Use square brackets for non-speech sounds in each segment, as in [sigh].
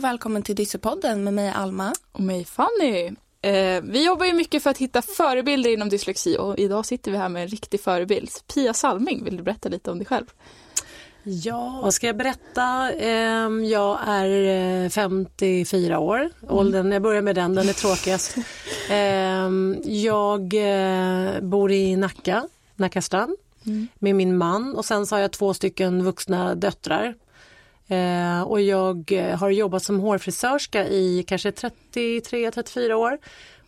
och välkommen till Dyssepodden med mig Alma. Och mig Fanny. Eh, vi jobbar ju mycket för att hitta förebilder inom dyslexi och idag sitter vi här med en riktig förebild. Pia Salming, vill du berätta lite om dig själv? Ja, vad ska jag berätta? Ehm, jag är 54 eh, år. Mm. Åldern, jag börjar med den, den är tråkigast. [laughs] Ehm, jag eh, bor i Nacka, Nackastrand, mm. med min man och sen så har jag två stycken vuxna döttrar. Eh, och jag eh, har jobbat som hårfrisörska i kanske 33-34 år.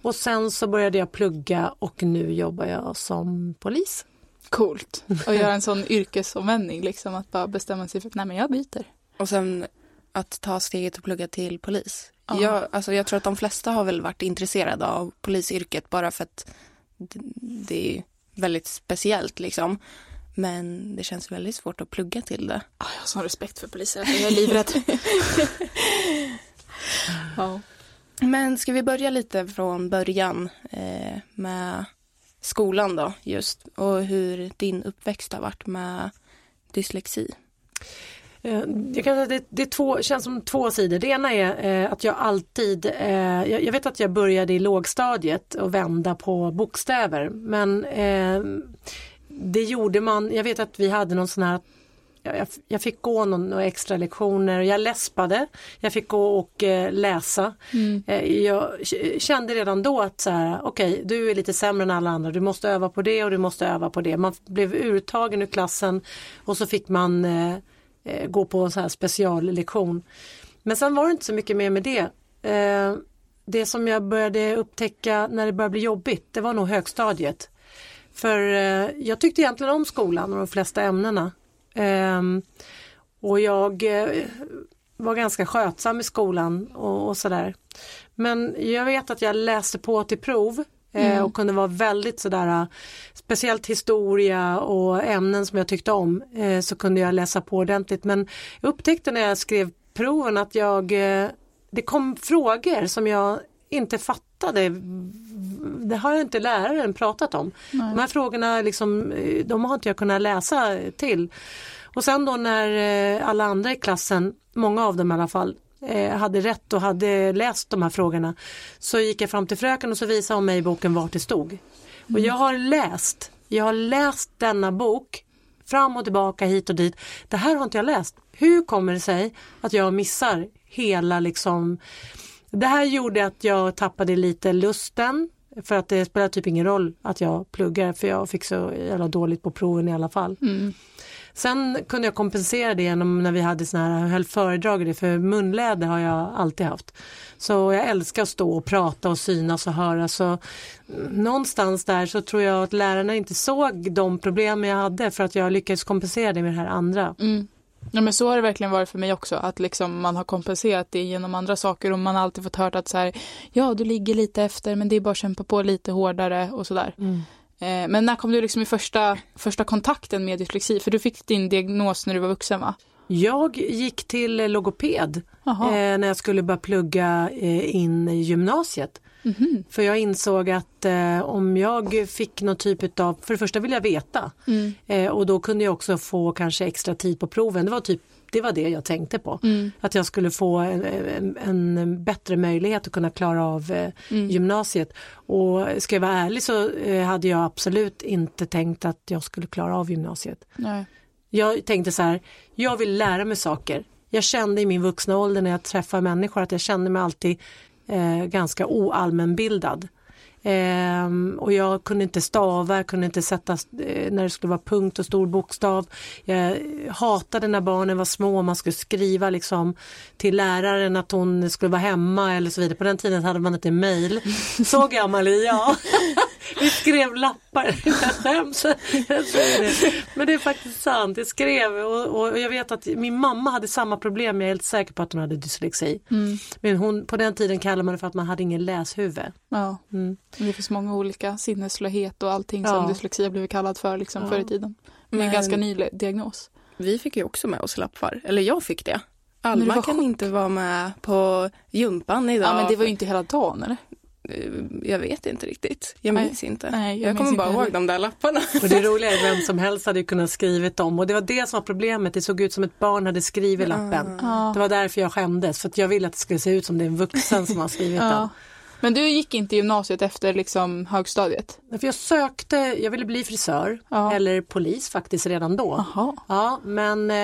Och sen så började jag plugga och nu jobbar jag som polis. Coolt att göra en sån [laughs] yrkesomvändning, liksom att bara bestämma sig för att nej men jag byter. Och sen att ta steget och plugga till polis. Ja. Jag, alltså jag tror att de flesta har väl varit intresserade av polisyrket bara för att det är väldigt speciellt liksom. Men det känns väldigt svårt att plugga till det. jag har sån respekt för poliser, jag är livrädd. [laughs] ja. Men ska vi börja lite från början eh, med skolan då just och hur din uppväxt har varit med dyslexi? Eh, jag kan säga det, det är två, känns som två sidor. Det ena är eh, att jag alltid, eh, jag, jag, vet att jag började i lågstadiet och vända på bokstäver men eh, det gjorde man, jag vet att vi hade någon sån här jag, jag fick gå någon, några extra lektioner, jag läspade, jag fick gå och eh, läsa. Mm. Eh, jag kände redan då att så här, okej, okay, du är lite sämre än alla andra, du måste öva på det och du måste öva på det. Man blev uttagen ur klassen och så fick man eh, eh gå på en så här speciallektion. Men sen var det inte så mycket mer med det. Eh, det som jag började upptäcka när det började bli jobbigt, det var nog högstadiet. För eh, jag tyckte egentligen om skolan och de flesta ämnena. Ehm, och jag eh, var ganska skötsam i skolan och, och sådär. Men jag vet att jag läste på till prov eh, mm. och kunde vara väldigt sådär speciellt historia och ämnen som jag tyckte om så kunde jag läsa på ordentligt men jag upptäckte när jag skrev proven att jag det kom frågor som jag inte fattade det har inte läraren pratat om. Nej. De här frågorna liksom, de har inte jag kunnat läsa till. Och sen då när eh, alla andra i klassen, många av dem i alla fall, eh, hade rätt och hade läst de här frågorna så gick jag fram till fröken och så visade hon mig i boken vart det stod. Och mm. jag har läst, jag har läst denna bok fram och tillbaka hit och dit. Det här har inte jag läst. Hur kommer det sig att jag missar hela liksom det här gjorde att jag tappade lite lusten för att det spelar typ ingen roll att jag pluggar för jag fick så jävla dåligt på proven i alla fall. Mm. Sen kunde jag kompensera det genom när vi hade såna här, höll föredrag det för munläder har jag alltid haft. Så jag älskar att stå och prata och synas och höra så någonstans där så tror jag att lärarna inte såg de problem jag hade för att jag lyckades kompensera det med det här andra. Mm. Ja men så har det verkligen varit för mig också att liksom man har kompenserat det genom andra saker och man har alltid fått höra att så här ja du ligger lite efter men det är bara att kämpa på lite hårdare och sådär. Mm. Eh, men när kom du liksom i första, första kontakten med dyslexi? För du fick din diagnos när du var vuxen va? Jag gick till logoped eh, när jag skulle börja plugga eh, in i gymnasiet. Mm -hmm. För jag insåg att eh, om jag fick någon typ av, för det första vill jag veta mm. eh, och då kunde jag också få kanske extra tid på proven. Det var typ det var det jag tänkte på. Mm. Att jag skulle få en, en, en, bättre möjlighet att kunna klara av eh, mm. gymnasiet. Och ska jag vara ärlig så eh, hade jag absolut inte tänkt att jag skulle klara av gymnasiet. Nej. Jag tänkte så här, jag vill lära mig saker. Jag kände i min vuxna ålder när jag träffar människor att jag kände mig alltid eh, ganska oallmänbildad. Eh, och jag kunde inte stava, jag kunde inte sätta eh, när det skulle vara punkt och stor bokstav. Jag hatade när barnen var små och man skulle skriva liksom till läraren att hon skulle vara hemma eller så vidare. På den tiden hade man inte mail. Så gammal är jag. [laughs] Vi skrev lappar. [laughs] Men det är faktiskt sant. Jag skrev och, och, jag vet att min mamma hade samma problem. Jag är helt säker på att hon hade dyslexi. Mm. Men hon, på den tiden kallade man det för att man hade ingen läshuvud. Ja. Mm. Det finns många olika sinnesslöhet och allting ja. som dyslexi har blivit kallad för liksom, ja. förr i tiden. Med en ganska ny diagnos. Vi fick ju också med oss lappar. Eller jag fick det. Alma kan sjuk. inte vara med på gympan idag. Ja men det var ju inte hela dagen eller? Eh, jag vet inte riktigt. Jag minns Nej. inte. Nej, jag jag kommer inte bara ihåg de där lapparna. Och det roliga är att vem som helst hade kunnat skrivit dem och det var det som var problemet. Det såg ut som ett barn hade skrivit lappen. Ja. Det var därför jag skämdes för att jag ville att det skulle se ut som det är en vuxen som har skrivit den. Men du gick inte gymnasiet efter liksom högstadiet? För jag sökte, jag ville bli frisör Ja. eller polis faktiskt redan då. Ja, men, eh,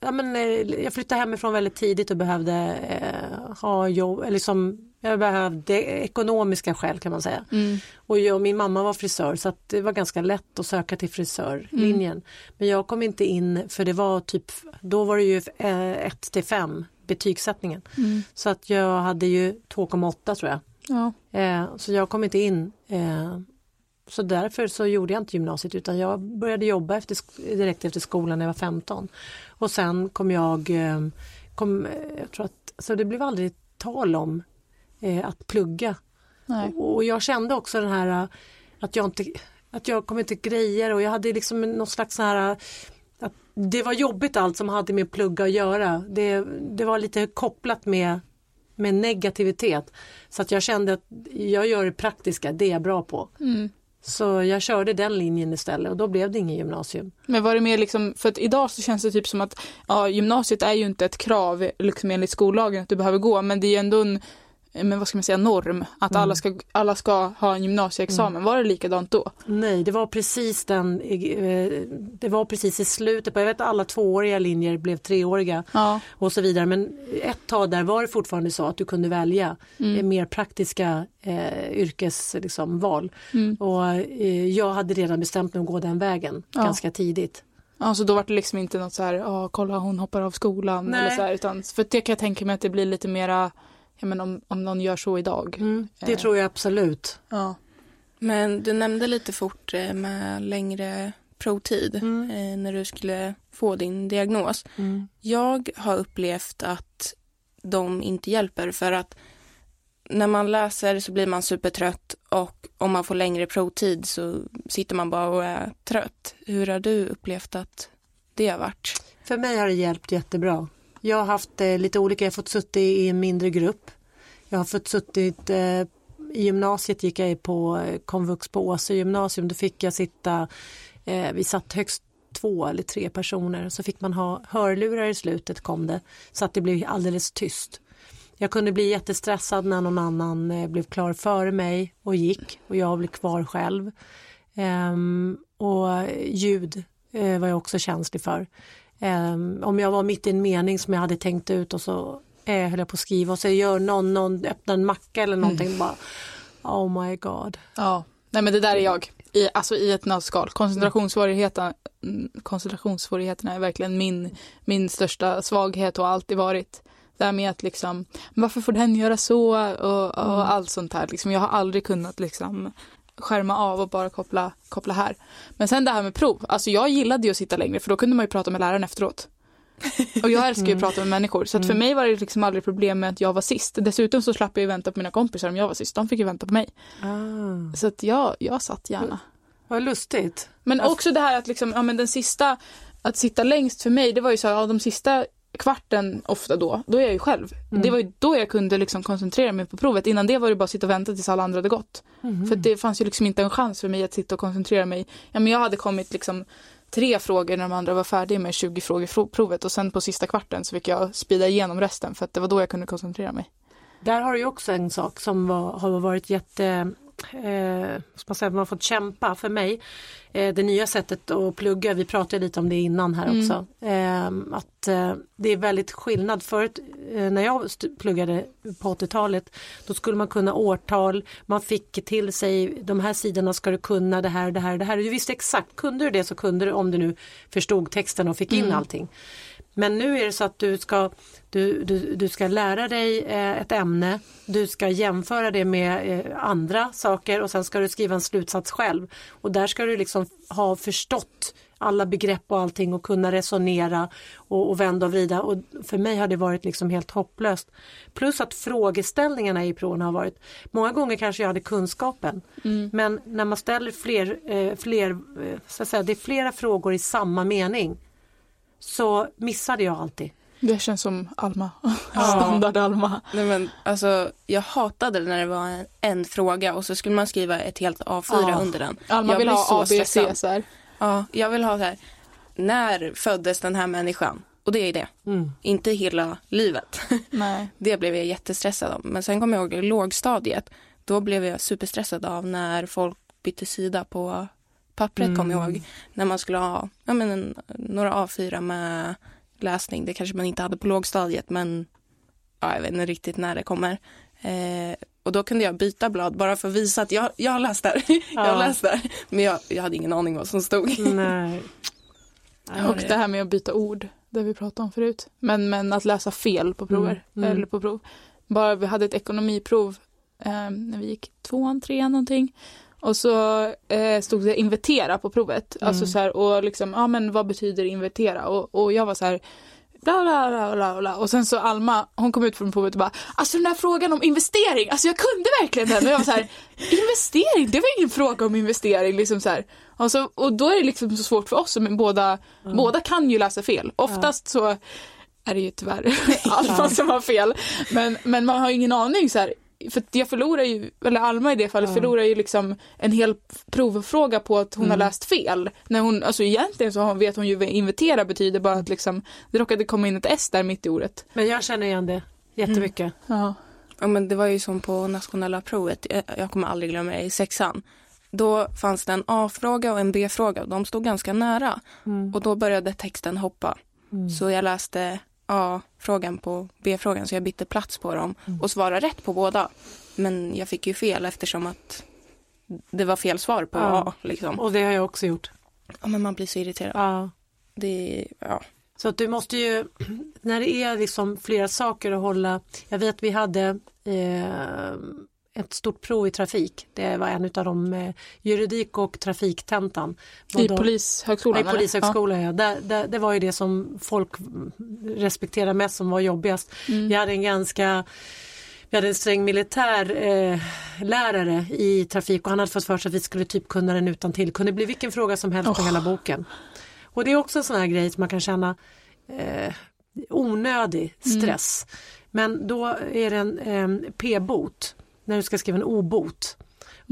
ja, men eh, jag flyttade hemifrån väldigt tidigt och behövde eh, ha jobb, eller liksom, jag behövde ekonomiska skäl kan man säga. Mm. Och jag och min mamma var frisör så det var ganska lätt att söka till frisörlinjen. Men jag kom inte in för det var typ, då var det ju 1 till 5 betygssättningen. Mm. Så att jag hade ju 2,8 tror jag. Ja. Eh, så jag kom inte in. Eh, så därför så gjorde jag inte gymnasiet utan jag började jobba efter, direkt efter skolan när jag var 15. Och sen kom jag, eh, kom, eh, jag tror att, så det blev aldrig tal om eh, att plugga. Nej. Och jag kände också den här eh, att jag inte, att jag kom inte grejer och jag hade liksom någon slags så här det var jobbigt allt som hade med plugga att göra. Det, det var lite kopplat med, med negativitet. Så att jag kände att jag gör det praktiska, det är jag bra på. Mm. Så jag körde den linjen istället och då blev det ingen gymnasium. Men var det mer liksom, för att idag så känns det typ som att ja, gymnasiet är ju inte ett krav liksom enligt skollagen att du behöver gå men det är ju ändå en men vad ska man säga, norm att alla, ska, alla ska ha en gymnasieexamen. Var det likadant då? Nej, det var precis den, eh, det var precis i slutet på, jag vet alla tvååriga linjer blev treåriga Ja. och så vidare. Men ett tag där var det fortfarande så att du kunde välja Mm. eh, mer praktiska eh, yrkesval. Liksom. Mm. och eh, jag hade redan bestämt mig att gå den vägen Ja. ganska tidigt. Ja, så då var det liksom inte något så här, ja kolla hon hoppar av skolan Nej. eller så här, utan för det kan jag tänka mig att det blir lite mera, ja men om, om någon gör så idag. Mm, det Eh. tror jag absolut. Ja. Men du nämnde lite fort eh, med längre provtid Mm. eh, när du skulle få din diagnos. Mm. Jag har upplevt att de inte hjälper för att när man läser så blir man supertrött och om man får längre provtid så sitter man bara och är trött. Hur har du upplevt att det har varit? För mig har det hjälpt jättebra. Jag har haft eh, lite olika, jag har fått suttit i en mindre grupp. Jag har fått suttit, eh, i gymnasiet gick jag på eh, komvux på Åsö gymnasium, då fick jag sitta, eh, vi satt högst två eller tre personer, så fick man ha hörlurar i slutet kom det, så att det blev alldeles tyst. Jag kunde bli jättestressad när någon annan eh, blev klar före mig och gick och jag blev kvar själv. Ehm, och eh, ljud eh, var jag också känslig för. Ehm, om jag var mitt i en mening som jag hade tänkt ut och så eh, höll jag på att skriva och så gör någon, någon öppnar en macka eller någonting bara Oh my god. ja. Nej men det där är jag. I, alltså i ett nötskal. Koncentrationssvårigheterna, mm, koncentrationssvårigheterna är verkligen min, min största svaghet och har alltid varit. Det här med att liksom, varför får den göra så och, och allt sånt här. Liksom, jag har aldrig kunnat liksom skärma av och bara koppla, koppla här. Men sen det här med prov, alltså jag gillade ju att sitta längre för då kunde man ju prata med läraren efteråt. [laughs] Och jag älskar ju att prata med människor så att för mig var det liksom aldrig problem med att jag var sist. Dessutom så slapp jag ju vänta på mina kompisar om jag var sist. De fick ju vänta på mig. Ah, Så att jag, jag satt gärna. vad lustigt. Men också det här att liksom, ja men den sista, att sitta längst för mig, det var ju så här, ja de sista kvarten ofta då, då är jag ju själv. Det var ju då jag kunde liksom koncentrera mig på provet. Innan det var det bara att sitta och vänta tills alla andra hade gått. För det fanns ju liksom inte en chans för mig att sitta och koncentrera mig. Ja men jag hade kommit liksom tre frågor när de andra var färdiga med 20 frågor provet och sen på sista kvarten så fick jag spida igenom resten för att det var då jag kunde koncentrera mig. Där har du ju också en sak som var, har varit jätte, eh, man, säga, man har fått kämpa för mig. Eh, det nya sättet att plugga, vi pratade lite om det innan här Mm. också. Eh, att eh, det är väldigt skillnad. Förut eh, när jag pluggade på 80-talet då skulle man kunna årtal, man fick till sig de här sidorna ska du kunna det här, det här, det här. Du visste exakt, kunde du det så kunde du om du nu förstod texten och fick in Mm. allting. Men nu är det så att du ska, du, du, du ska lära dig eh, ett ämne, du ska jämföra det med eh, andra saker och sen ska du skriva en slutsats själv. Och där ska du liksom ha förstått alla begrepp och allting och kunna resonera och, och vända och vrida. Och för mig har det varit liksom helt hopplöst. Plus att frågeställningarna i proven har varit, många gånger kanske jag hade kunskapen, men när man ställer fler, eh, fler så att säga, det är flera frågor i samma mening så missade jag alltid. Det känns som Alma. [laughs] Standard Alma. Nej, men, alltså, jag hatade när det var en, en fråga och så skulle man skriva ett helt A4 Ja. under den. Alma Jag vill ha A, B, C så här. Ja, jag vill ha så här, när föddes den här människan? Och det är det, Mm. inte hela livet. [laughs] Nej. Det blev jag jättestressad av. Men sen kommer jag ihåg lågstadiet, då blev jag superstressad av när folk bytte sida på pappret, kommer jag ihåg. När man skulle ha ja, men en, några A4 med läsning, det kanske man inte hade på lågstadiet, men ja, jag vet inte riktigt när det kommer. Eh, och då kunde jag byta blad bara för att visa att jag, jag har läst där. [laughs] jag har Ja. läst där. Men jag, jag hade ingen aning vad som stod. Nej. [laughs] Och det här med att byta ord, det vi pratade om förut. Men, men att läsa fel på prover. Mm, mm. Eller på prov. Bara vi hade ett ekonomiprov eh, när vi gick tvåan, trean någonting. Och så eh, stod det invertera på provet. Mm. Alltså så här, och liksom, ja men vad betyder invertera? Och, och jag var så här, bla bla bla bla bla. Och sen så Alma, hon kom ut från provet och bara, alltså den här frågan om investering, alltså jag kunde verkligen den. Och jag var så här, [laughs] investering, det var ingen fråga om investering liksom så här. Och, så, och då är det liksom så svårt för oss, men båda, båda kan ju läsa fel. Oftast så är det ju tyvärr [laughs] Alma som har fel. Men, men man har ju ingen aning så här. För jag förlorar ju, eller Alma i det fallet förlorar ju liksom en hel provfråga på att hon har läst fel. När hon, alltså egentligen så vet hon ju vad invertera betyder bara att liksom, det råkade komma in ett S där mitt i ordet. Men jag känner igen det jättemycket. Ja. Ja, men det var ju som på nationella provet, jag, jag kommer aldrig glömma det, i sexan. Då fanns det en A-fråga och en B-fråga och de stod ganska nära. Och då började texten hoppa. Så jag läste A-frågan på B-frågan så jag bytte plats på dem och svarade rätt på båda. Men jag fick ju fel eftersom att det var fel svar på Ja. A. Liksom. Och det har jag också gjort. Ja, men man blir så irriterad. Ja. Det, ja. Så att du måste ju, när det är liksom flera saker att hålla, jag vet vi hade eh, ett stort prov i trafik, det var en av de eh, juridik och trafiktentan. I då- polishögskolan? I polishögskolan, ja. Där, där, det var ju det som folk respekterade mest som var jobbigast. Mm. Vi hade en ganska vi hade en sträng militär eh, lärare i trafik och han hade fått för sig att vi skulle typ kunna den utan till. kunde bli vilken fråga som helst på Oh. hela boken. Och det är också en sån här grej som man kan känna eh, onödig stress. Men då är det en eh, p-bot när du ska skriva en obot.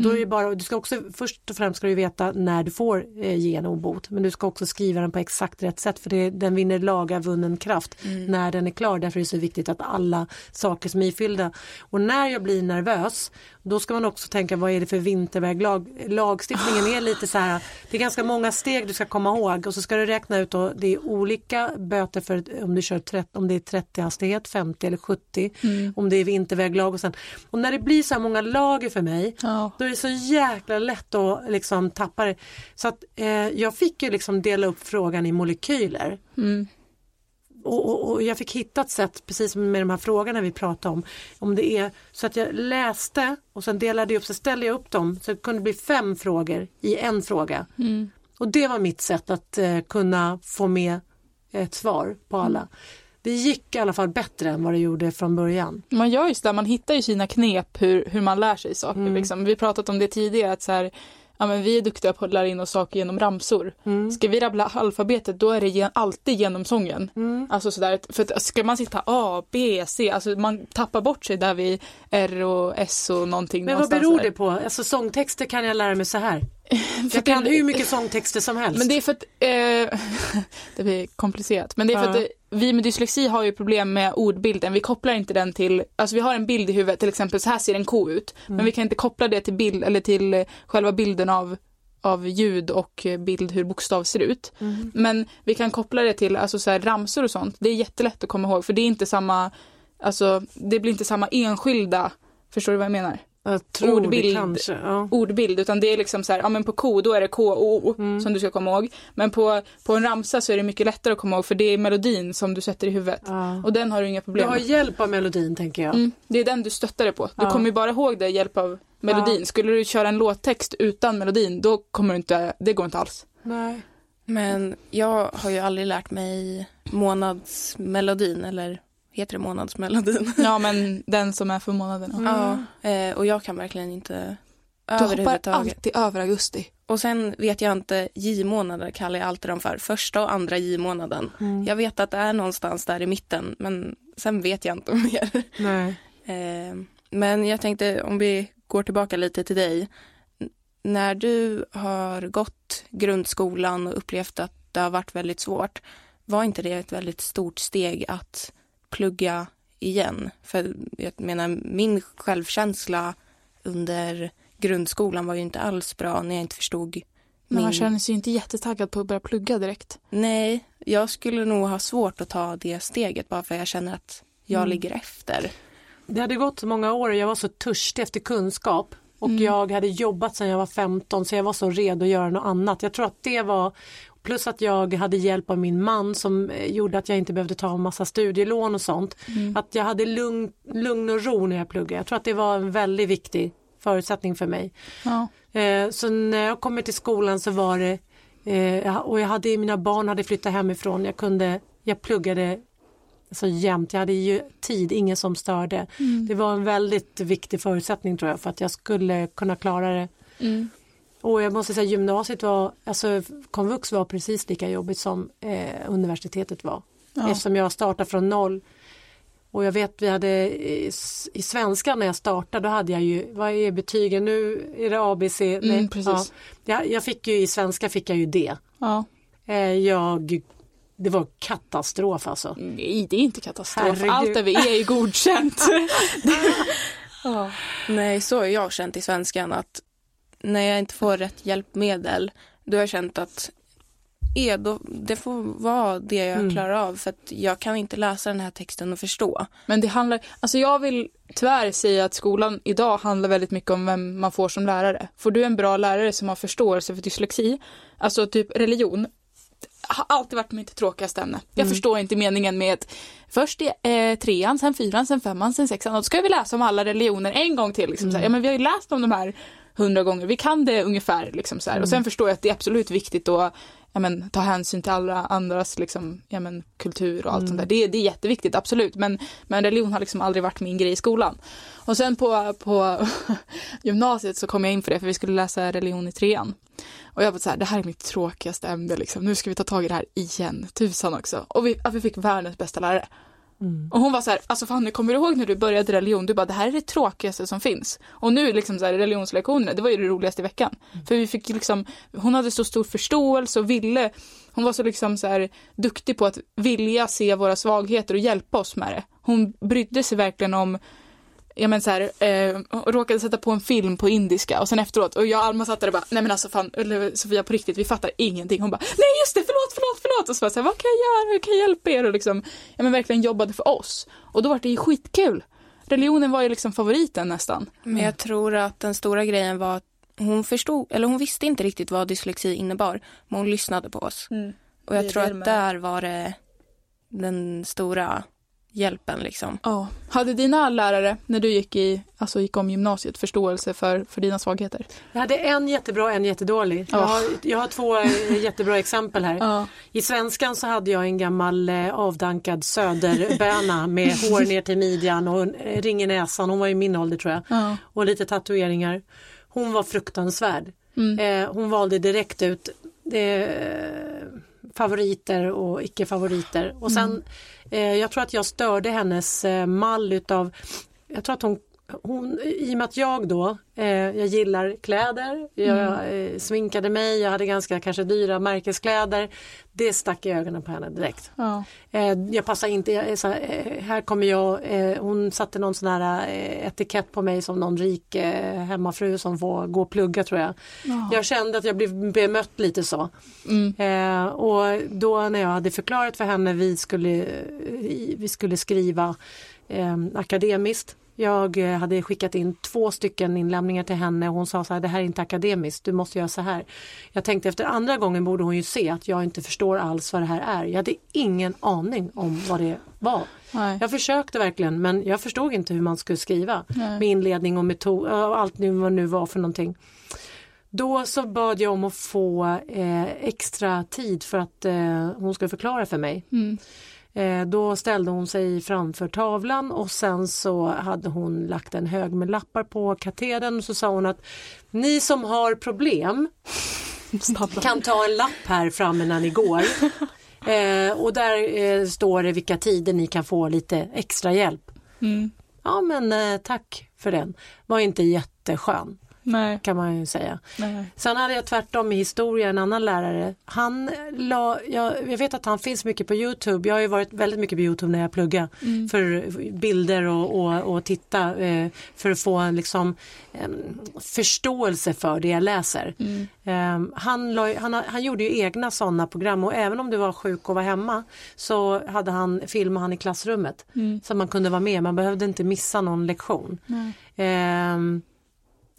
Då är det bara, du ska också, först och främst ska du veta när du får eh, ge en obot men du ska också skriva den på exakt rätt sätt för det, den vinner laga vunnen kraft när den är klar. Därför är det så viktigt att alla saker som är ifyllda. Och när jag blir nervös då ska man också tänka vad är det för vinterväglag. Lagstiftningen är lite så här, det är ganska många steg du ska komma ihåg och så ska du räkna ut och det är olika böter för om du kör 30, om det är 30 hastighet, 50 eller 70, om det är vinterväglag och sen. Och när det blir så här många lager för mig Ja. då är det så jäkla lätt att liksom tappa det. Så att eh, jag fick ju liksom dela upp frågan i molekyler. Mm. Och, och, och jag fick hitta ett sätt, precis som med de här frågorna vi pratade om, om det är så att jag läste och sen delade jag upp, så ställde jag upp dem så det kunde bli fem frågor i en fråga. Mm. Och det var mitt sätt att eh, kunna få med ett svar på alla. Det gick i alla fall bättre än vad det gjorde från början. Man gör just det, man hittar ju sina knep hur, hur man lär sig saker. Mm. Liksom. Vi pratat om det tidigare, att så här, ja, men vi är duktiga på att lära in oss saker genom ramsor. Mm. Ska vi rabbla alfabetet då är det gen- alltid genom sången. Mm. Alltså sådär, för ska man sitta A, B, C, alltså man tappar bort sig där vid R och S och någonting. Men vad beror där. det på? Alltså sångtexter kan jag lära mig så här. [laughs] Jag kan hur mycket sångtexter som helst. Men det är för att, eh, [laughs] det blir komplicerat, men det är för Ja. att vi med dyslexi har ju problem med ordbilden. Vi kopplar inte den till, alltså vi har en bild i huvudet, till exempel så här ser en ko ut. Mm. Men vi kan inte koppla det till bild eller till eh, själva bilden av av ljud och eh, bild hur bokstav ser ut. Mm. Men vi kan koppla det till alltså så här, ramsor och sånt. Det är jättelätt att komma ihåg för det är inte samma, alltså det blir inte samma enskilda, förstår du vad jag menar? Jag tror ordbild. det kanske. Ja. ordbild utan det är liksom så här, ja men på ko då är det K-O Mm. som du ska komma ihåg. Men på, på en ramsa så är det mycket lättare att komma ihåg för det är melodin som du sätter i huvudet. Ja. Och den har du inga Du problem har med. hjälp av melodin tänker jag. Mm, det är den du stöttar dig på. Du Ja. kommer ju bara ihåg det hjälp av melodin. Skulle du köra en låttext utan melodin då kommer du inte, det går inte alls. Nej. Men jag har ju aldrig lärt mig månadsmelodin, eller heter det månadsmelodin? [laughs] Ja men den som är för månaden. Ja. Ja, eh, och jag kan verkligen inte Du hoppar alltid över augusti. Och sen vet jag inte, J-månader kallar jag alltid dem för. Första och andra J-månaden. Mm. Jag vet att det är någonstans där i mitten men sen vet jag inte [laughs] mer. Nej. Eh, men jag tänkte om vi går tillbaka lite till dig. När du har gått grundskolan och upplevt att det har varit väldigt svårt. Var inte det ett väldigt stort steg att plugga igen? För jag menar min självkänsla under grundskolan var ju inte alls bra när jag inte förstod men man känner sig ju inte jättetaggad på att börja plugga direkt. Nej, jag skulle nog ha svårt att ta det steget bara för jag känner att jag mm. ligger efter. Det hade gått så många år och jag var så törstig efter kunskap och mm. jag hade jobbat sedan jag var 15 så jag var så redo att göra något annat. Jag tror att det var Plus att jag hade hjälp av min man som eh, gjorde att jag inte behövde ta en massa studielån och sånt. Mm. Att jag hade lugn, lugn och ro när jag pluggade. Jag tror att det var en väldigt viktig förutsättning för mig. Ja. Eh, så när jag kom till skolan så var det eh, och jag hade mina barn hade flyttat hemifrån. Jag kunde, jag pluggade så jämt. Jag hade ju tid, ingen som störde. Mm. Det var en väldigt viktig förutsättning tror jag för att jag skulle kunna klara det. Mm. Och jag måste säga gymnasiet var, alltså komvux var precis lika jobbigt som eh, universitetet var. Ja. Eftersom jag startade från noll. Och jag vet vi hade i, i svenska när jag startade då hade jag ju, vad är betygen nu? Är det ABC? Mm, Nej, precis. Ja. Jag, jag, fick ju i svenska fick jag ju D. Ja. Eh, jag det var katastrof alltså. Nej, det är inte katastrof. Herregud. Allt över E är godkänt. [laughs] ja. Nej, så har jag känt i svenskan att när jag inte får rätt hjälpmedel då har jag känt att E, då, det får vara det jag mm. klarar av för att jag kan inte läsa den här texten och förstå. Men det handlar, alltså jag vill tyvärr säga att skolan idag handlar väldigt mycket om vem man får som lärare. Får du en bra lärare som har förståelse för dyslexi, alltså typ religion, har alltid varit mitt tråkigaste ämne. Jag mm. förstår inte meningen med att först är eh, trean, sen fyran, sen femman, sen sexan och då ska vi läsa om alla religioner en gång till. Liksom, mm. Ja men vi har ju läst om de här hundra gånger, vi kan det ungefär. Liksom, så mm. Och sen förstår jag att det är absolut viktigt att ja, men, ta hänsyn till alla andras liksom, ja, men, kultur och allt mm. sånt där. Det, det är jätteviktigt, absolut. Men, men religion har liksom aldrig varit min grej i skolan. Och sen på, på [laughs] gymnasiet så kom jag in för det, för vi skulle läsa religion i trean. Och jag var så här, det här är mitt tråkigaste ämne liksom. Nu ska vi ta tag i det här igen. Tusan också. Och vi, vi fick världens bästa lärare. Mm. Och hon var så här, alltså Fanny kommer du ihåg när du började religion? Du bara, det här är det tråkigaste som finns. Och nu liksom så här, religionslektionerna, det var ju det roligaste i veckan. Mm. För vi fick liksom, hon hade så stor förståelse och ville, hon var så liksom så här duktig på att vilja se våra svagheter och hjälpa oss med det. Hon brydde sig verkligen om ja men så här, eh, råkade sätta på en film på indiska och sen efteråt och jag och Alma satt där och bara, nej men alltså fan, Sofia på riktigt, vi fattar ingenting. Hon bara, nej just det, förlåt, förlåt, förlåt. Och så bara, så här, vad kan jag göra, hur kan jag hjälpa er? Och liksom, ja men verkligen jobbade för oss. Och då var det ju skitkul. Religionen var ju liksom favoriten nästan. Men jag tror att den stora grejen var att hon förstod, eller hon visste inte riktigt vad dyslexi innebar, men hon lyssnade på oss. Mm. Och jag tror att där var det den stora hjälpen liksom. Ja. Hade dina lärare när du gick, i, alltså gick om gymnasiet förståelse för, för dina svagheter? Jag hade en jättebra och en jättedålig. Jag, har, jag har två eh, [laughs] jättebra exempel här. Ja. I svenskan så hade jag en gammal eh, avdankad söderböna med [laughs] hår ner till midjan och ring i näsan. Hon var i min ålder tror jag. Ja. Och lite tatueringar. Hon var fruktansvärd. Mm. Eh, hon valde direkt ut eh, favoriter och icke favoriter. Och sen mm Eh, jag tror att jag störde hennes eh, mall utav, jag tror att hon hon, I och med att jag då, eh, jag gillar kläder, jag mm. eh, sminkade mig, jag hade ganska kanske dyra märkeskläder. Det stack i ögonen på henne direkt. Ja. Eh, jag passar inte, jag, så, eh, här kommer jag, eh, hon satte någon sån här eh, etikett på mig som någon rik hemmafru som får gå och plugga tror jag. Ja. Jag kände att jag blev bemött lite så. Mm. och då när jag hade förklarat för henne vi skulle, vi skulle skriva akademiskt jag eh, hade skickat in två stycken inlämningar till henne och hon sa så här, det här är inte akademiskt, du måste göra så här. Jag tänkte efter andra gången borde hon ju se att jag inte förstår alls vad det här är. Jag hade ingen aning om vad det var. Nej. Jag försökte verkligen men jag förstod inte hur man skulle skriva Nej. med inledning och metod och allt nu vad nu var för någonting. Då så bad jag om att få eh, extra tid för att eh, hon skulle förklara för mig. Mm. Eh, då ställde hon sig framför tavlan och sen så hade hon lagt en hög med lappar på katedern och så sa hon att ni som har problem kan ta en lapp här framme när ni går. [laughs] Eh, och där eh, står det vilka tider ni kan få lite extra hjälp. Mm. Ja men tack för den. Var inte jätteskön Nej. kan man ju säga. Nej. Sen hade jag tvärtom i historia en annan lärare. Han la, jag, jag vet att han finns mycket på Youtube. Jag har ju varit väldigt mycket på Youtube när jag pluggar Mm. för bilder och, och, och titta eh, för att få en liksom, en förståelse för det jag läser. Mm. Eh, han, la, han, han gjorde ju egna sådana program och även om du var sjuk och var hemma så hade han, filmade han i klassrummet Mm. så man kunde vara med. Man behövde inte missa någon lektion.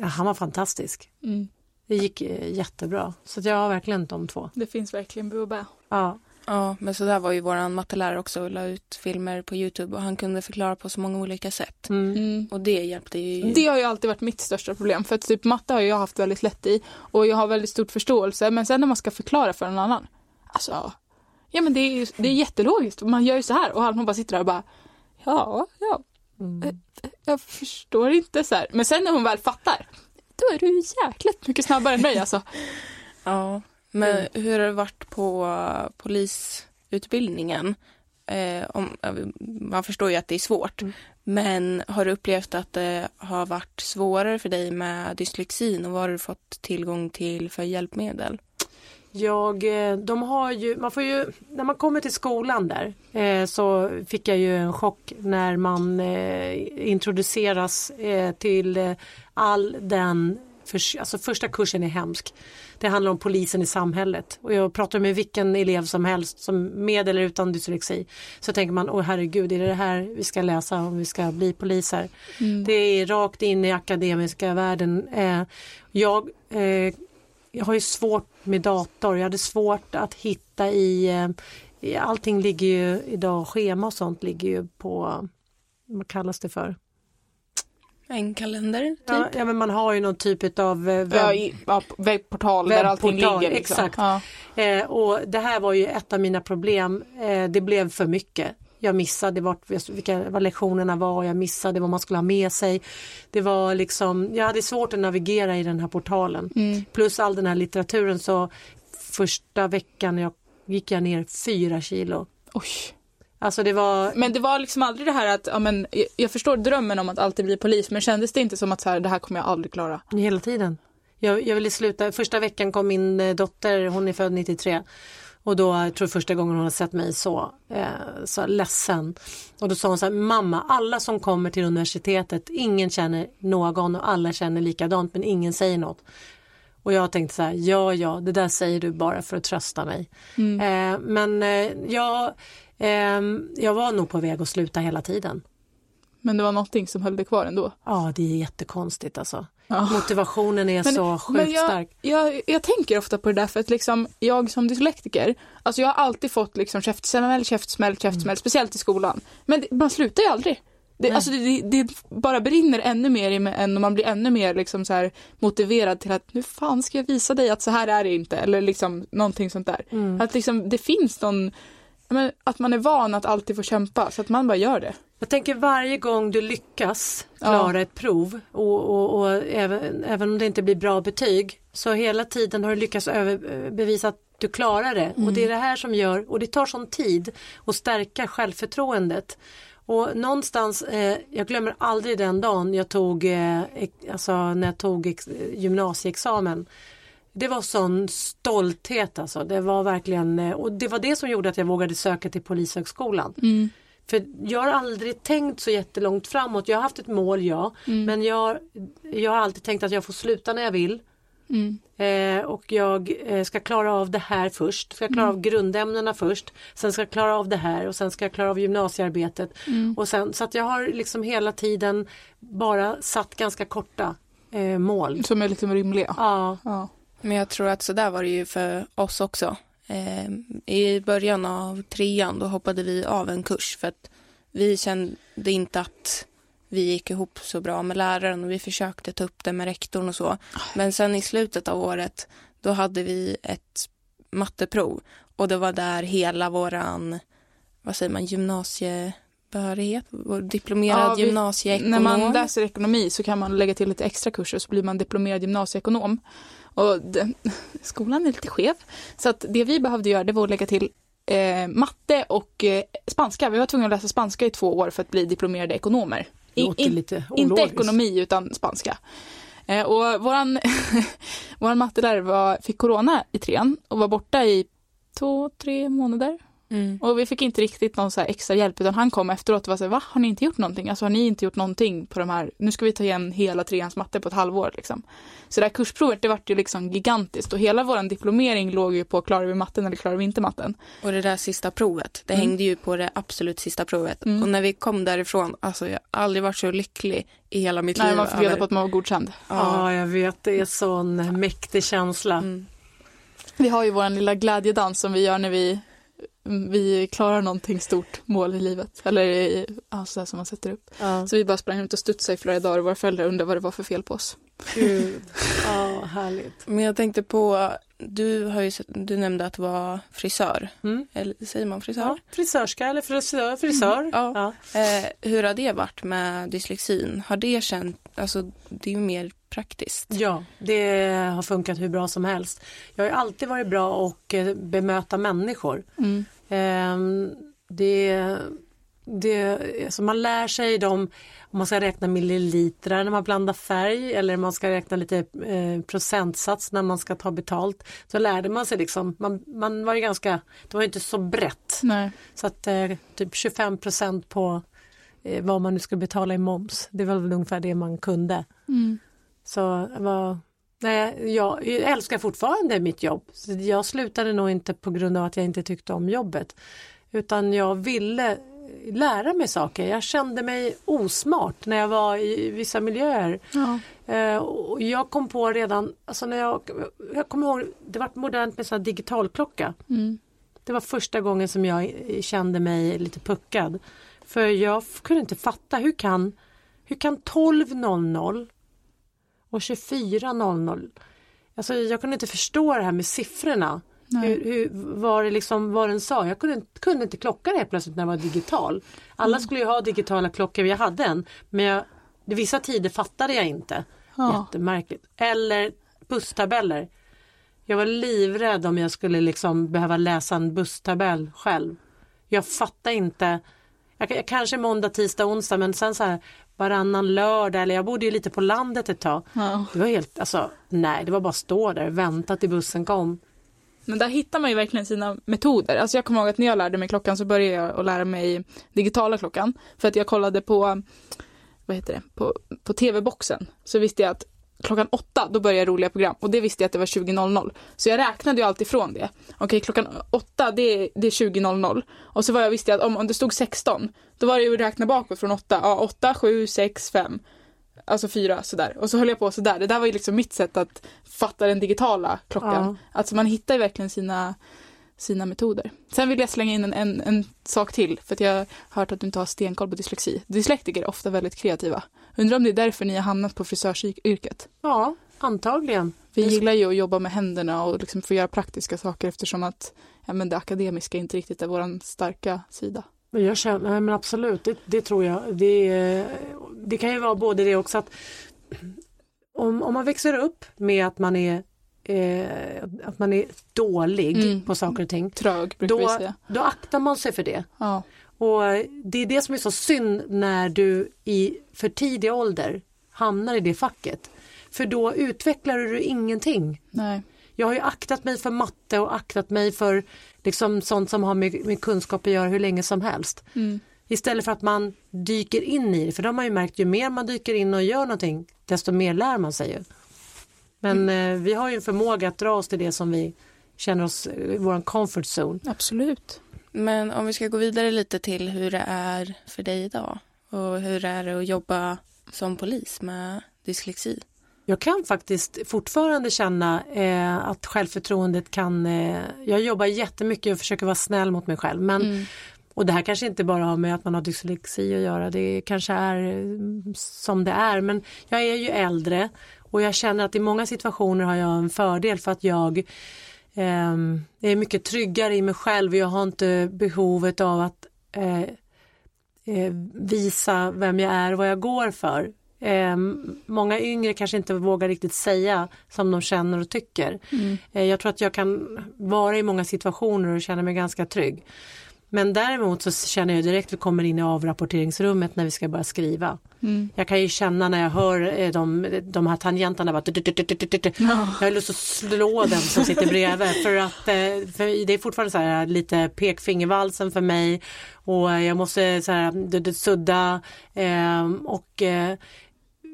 Ja, han var fantastisk. Mm. Det gick eh, jättebra. Så att jag har verkligen de två. Det finns verkligen bu och bä. Ja. Ja, men så där var ju våran mattelärare också och la ut filmer på Youtube och han kunde förklara på så många olika sätt. Mm. Mm. Och det hjälpte ju. Det har ju alltid varit mitt största problem för att typ matte har jag haft väldigt lätt i och jag har väldigt stor förståelse men sen när man ska förklara för någon annan. Alltså, ja men det är ju det är jättelogiskt. Man gör ju så här och han bara sitter där och bara ja, ja, Mm. jag förstår inte så här. Men sen när hon väl fattar då är du jäkligt mycket snabbare än mig alltså. [laughs] Ja, men Mm. hur har det varit på uh, polisutbildningen? Eh, om, eh, man förstår ju att det är svårt, Mm. men har du upplevt att det har varit svårare för dig med dyslexin och vad har du fått tillgång till för hjälpmedel? Jag, eh, de har ju, man får ju, när man kommer till skolan där eh, så fick jag ju en chock när man eh, introduceras eh, till eh, all den, för, alltså första kursen är hemsk. Det handlar om polisen i samhället och jag pratar med vilken elev som helst som med eller utan dyslexi. Så tänker man, åh herregud, är det det här vi ska läsa om vi ska bli poliser? Mm. Det är rakt in i akademiska världen. Eh, jag, jag har ju svårt med dator. Jag hade svårt att hitta i, eh, i allting ligger ju idag, schema och sånt ligger ju på, vad kallas det för? En kalender, typ? Ja, ja men man har ju någon typ av webb, Ja, i, ja, webbportal där allting ligger. Liksom. exakt. Ja. Eh, och det här var ju ett av mina problem. Eh, det blev för mycket. Jag missade vart, vilka vad lektionerna var, jag missade vad man skulle ha med sig. Det var liksom, jag hade svårt att navigera i den här portalen. Mm. Plus all den här litteraturen så första veckan jag, gick jag ner fyra kilo. Oj. Alltså det var, Men det var liksom aldrig det här att, ja, men, jag- jag förstår drömmen om att alltid bli polis men kändes det inte som att så här, det här kommer jag aldrig klara? Hela tiden. Jag, jag ville sluta. Första veckan kom min eh, dotter, hon är född 93. Och då jag tror jag första gången hon har sett mig så, eh, så ledsen. Och då sa hon så här, mamma, alla som kommer till universitetet, ingen känner någon och alla känner likadant men ingen säger något. Och jag tänkte så här, ja ja, det där säger du bara för att trösta mig. Eh, men eh, jag, ehm, jag var nog på väg att sluta hela tiden. Men det var någonting som höll dig kvar ändå. Ja, det är jättekonstigt alltså. Motivationen är Men- så sjukt men jag, stark. Jag, jag tänker ofta på det där för att liksom, jag som dyslektiker, alltså jag har alltid fått liksom käftsmäll, käftsmäll, käftsmäll, speciellt i skolan. Men det, man slutar ju aldrig. Det, alltså det, det, bara brinner ännu mer i mig än och man blir ännu mer liksom så här motiverad till att nu fan ska jag visa dig att så här är det inte eller liksom någonting sånt där. Mm. Att liksom det finns någon, men, att man är van att alltid få kämpa så att man bara gör det. Jag tänker varje gång du lyckas klara ett prov och, och, och även, även om det inte blir bra betyg så hela tiden har du lyckats över, bevisa att du klarar det och det är det här som gör och det tar sån tid att stärka självförtroendet. Och någonstans, eh, jag glömmer aldrig den dagen jag tog, eh, alltså när jag tog ex, gymnasieexamen. Det var sån stolthet alltså. Det var verkligen, eh, och det var det som gjorde att jag vågade söka till Polishögskolan. För jag har aldrig tänkt så jättelångt framåt. Jag har haft ett mål, ja. Men jag, jag har alltid tänkt att jag får sluta när jag vill. Mm. Eh, och jag eh, ska klara av det här först. Ska klara av grundämnena först. Sen ska jag klara av det här och sen ska jag klara av gymnasiearbetet. Och sen, så att jag har liksom hela tiden bara satt ganska korta eh, mål. Som är liksom rimliga. Ja, Ja. Men jag tror att så där var det ju för oss också. Eh, I början av trean då hoppade vi av en kurs för att vi kände inte att vi gick ihop så bra med läraren och vi försökte ta upp det med rektorn och så. Men sen i slutet av året då hade vi ett matteprov och det var där hela våran vad säger man, gymnasiebehörighet, diplomerad ja, gymnasieekonom. När man läser ekonomi så kan man lägga till lite extra kurser så blir man diplomerad gymnasieekonom. Och det, [laughs] skolan är lite skev. Så att det vi behövde göra det var att lägga till eh, matte och eh, spanska. Vi var tvungna att läsa spanska i två år för att bli diplomerade ekonomer. I, in, inte ekonomi utan spanska. Eh, och våran, [laughs] våran mattelärare var, fick corona i trean och var borta i två, tre månader. Mm. Och vi fick inte riktigt någon så extra hjälp utan han kom efteråt och var så här, va har ni inte gjort någonting? Alltså har ni inte gjort någonting på de här, nu ska vi ta igen hela treans matte på ett halvår liksom. Så det här kursprovet det vart ju liksom gigantiskt och hela våran diplomering låg ju på klarar vi matten eller klarar vi inte matten. Och det där sista provet, det mm. hängde ju på det absolut sista provet. Mm. Och när vi kom därifrån, alltså jag har aldrig varit så lycklig i hela mitt Nej, liv. man fick reda på att man var godkänd. Ja, ja jag vet, det är sån mäktig känsla. Mm. Vi har ju våran lilla glädjedans som vi gör när vi vi klarar någonting stort mål i livet. Eller i, ja, sådär som man sätter upp. Ja. Så vi bara sprang runt och studsade i flera dagar och våra föräldrar undrade vad det var för fel på oss. Gud, ja härligt. Men jag tänkte på, du, har ju, du nämnde att vara frisör. Mm. Eller säger man frisör? Ja, frisörska eller frisör. frisör. Mm. Ja. ja. Eh, hur har det varit med dyslexin? Har det känt, alltså det är ju mer praktiskt. Ja, det har funkat hur bra som helst. Jag har alltid varit bra att eh, bemöta människor. Mm. Ehm, det, det, alltså man lär sig dem om man ska räkna milliliter när man blandar färg eller man ska räkna lite eh, procentsats när man ska ta betalt. Så lärde man sig liksom, man, man var ju ganska, det var inte så brett. Nej. Så att eh, typ 25 procent på eh, vad man nu ska betala i moms. Det var väl ungefär det man kunde. Mm. Så var, nej, jag, jag älskar fortfarande mitt jobb. Jag slutade nog inte på grund av att jag inte tyckte om jobbet. Utan jag ville lära mig saker. Jag kände mig osmart när jag var i vissa miljöer. Ja. Eh, och jag kom på redan, alltså när jag, jag kommer ihåg, det var modernt med sån digitalklocka. Mm. Det var första gången som jag kände mig lite puckad. För jag kunde inte fatta, hur kan, hur kan 12.00 och 24.00. Alltså jag kunde inte förstå det här med siffrorna. Hur, hur, vad, det liksom, vad den sa. Jag kunde, kunde inte klocka det helt plötsligt när jag var digital. Alla mm. skulle ju ha digitala klockor, jag hade en. Men jag, vissa tider fattade jag inte. Ja. Jättemärkligt. Eller busstabeller. Jag var livrädd om jag skulle liksom behöva läsa en busstabell själv. Jag fattade inte. Jag, jag, kanske måndag, tisdag, onsdag men sen så här varannan lördag eller jag bodde ju lite på landet ett tag. Ja. Det var helt, alltså nej det var bara att stå där och vänta till bussen kom. Men där hittar man ju verkligen sina metoder. Alltså jag kommer ihåg att när jag lärde mig klockan så började jag att lära mig digitala klockan. För att jag kollade på, vad heter det, på, på tv-boxen. Så visste jag att klockan åtta då börjar roliga program och det visste jag att det var 20.00. Så jag räknade ju alltid ifrån det. Okej okay, klockan åtta det är, det är 20.00 och så var jag visste jag att om, om det stod 16 då var det ju att räkna bakåt från åtta. Ja, åtta, sju, sex, fem. Alltså fyra sådär. Och så höll jag på sådär. Det där var ju liksom mitt sätt att fatta den digitala klockan. Ja. Alltså man hittar ju verkligen sina, sina metoder. Sen vill jag slänga in en, en, en sak till. För att jag har hört att du inte har stenkoll på dyslexi. Dyslektiker är ofta väldigt kreativa. Undrar om det är därför ni har hamnat på frisörsyrket? Ja, antagligen. Vi gillar ju att jobba med händerna och liksom få göra praktiska saker eftersom att ja, men det akademiska inte riktigt är vår starka sida. Men jag känner, nej men absolut, det, det, tror jag. Det, det kan ju vara både det också att om, om man växer upp med att man är eh, att man är dålig mm. på saker och ting. Trög då. Då aktar man sig för det. Ja. Och det är det som är så synd när du i för tidig ålder hamnar i det facket. För då utvecklar du ingenting. Nej. Jag har ju aktat mig för matte och aktat mig för liksom sånt som har med, med kunskap att göra hur länge som helst. Mm. Istället för att man dyker in i det, för de har ju märkt ju mer man dyker in och gör någonting desto mer lär man sig ju. Men mm. eh, vi har ju en förmåga att dra oss till det som vi känner oss i vår comfort zone. Absolut. Men om vi ska gå vidare lite till hur det är för dig idag och hur det är att jobba som polis med dyslexi. Jag kan faktiskt fortfarande känna eh, att självförtroendet kan, eh, jag jobbar jättemycket och försöker vara snäll mot mig själv men mm. Och det här kanske inte bara har med att man har dyslexi att göra, det kanske är mm, som det är men jag är ju äldre och jag känner att i många situationer har jag en fördel för att jag eh, är mycket tryggare i mig själv och jag har inte behovet av att eh, eh, visa vem jag är och vad jag går för. Eh, många yngre kanske inte vågar riktigt säga som de känner och tycker. Mm. Eh, jag tror att jag kan vara i många situationer och känna mig ganska trygg. Men däremot så känner jag direkt att vi kommer in i avrapporteringsrummet när vi ska börja skriva. Mm. Jag kan ju känna när jag hör eh, de, de här tangenterna bara Jag har lust att slå den som sitter bredvid för att eh, för det är fortfarande så här lite pekfingervalsen för mig och jag måste så här, sudda eh, och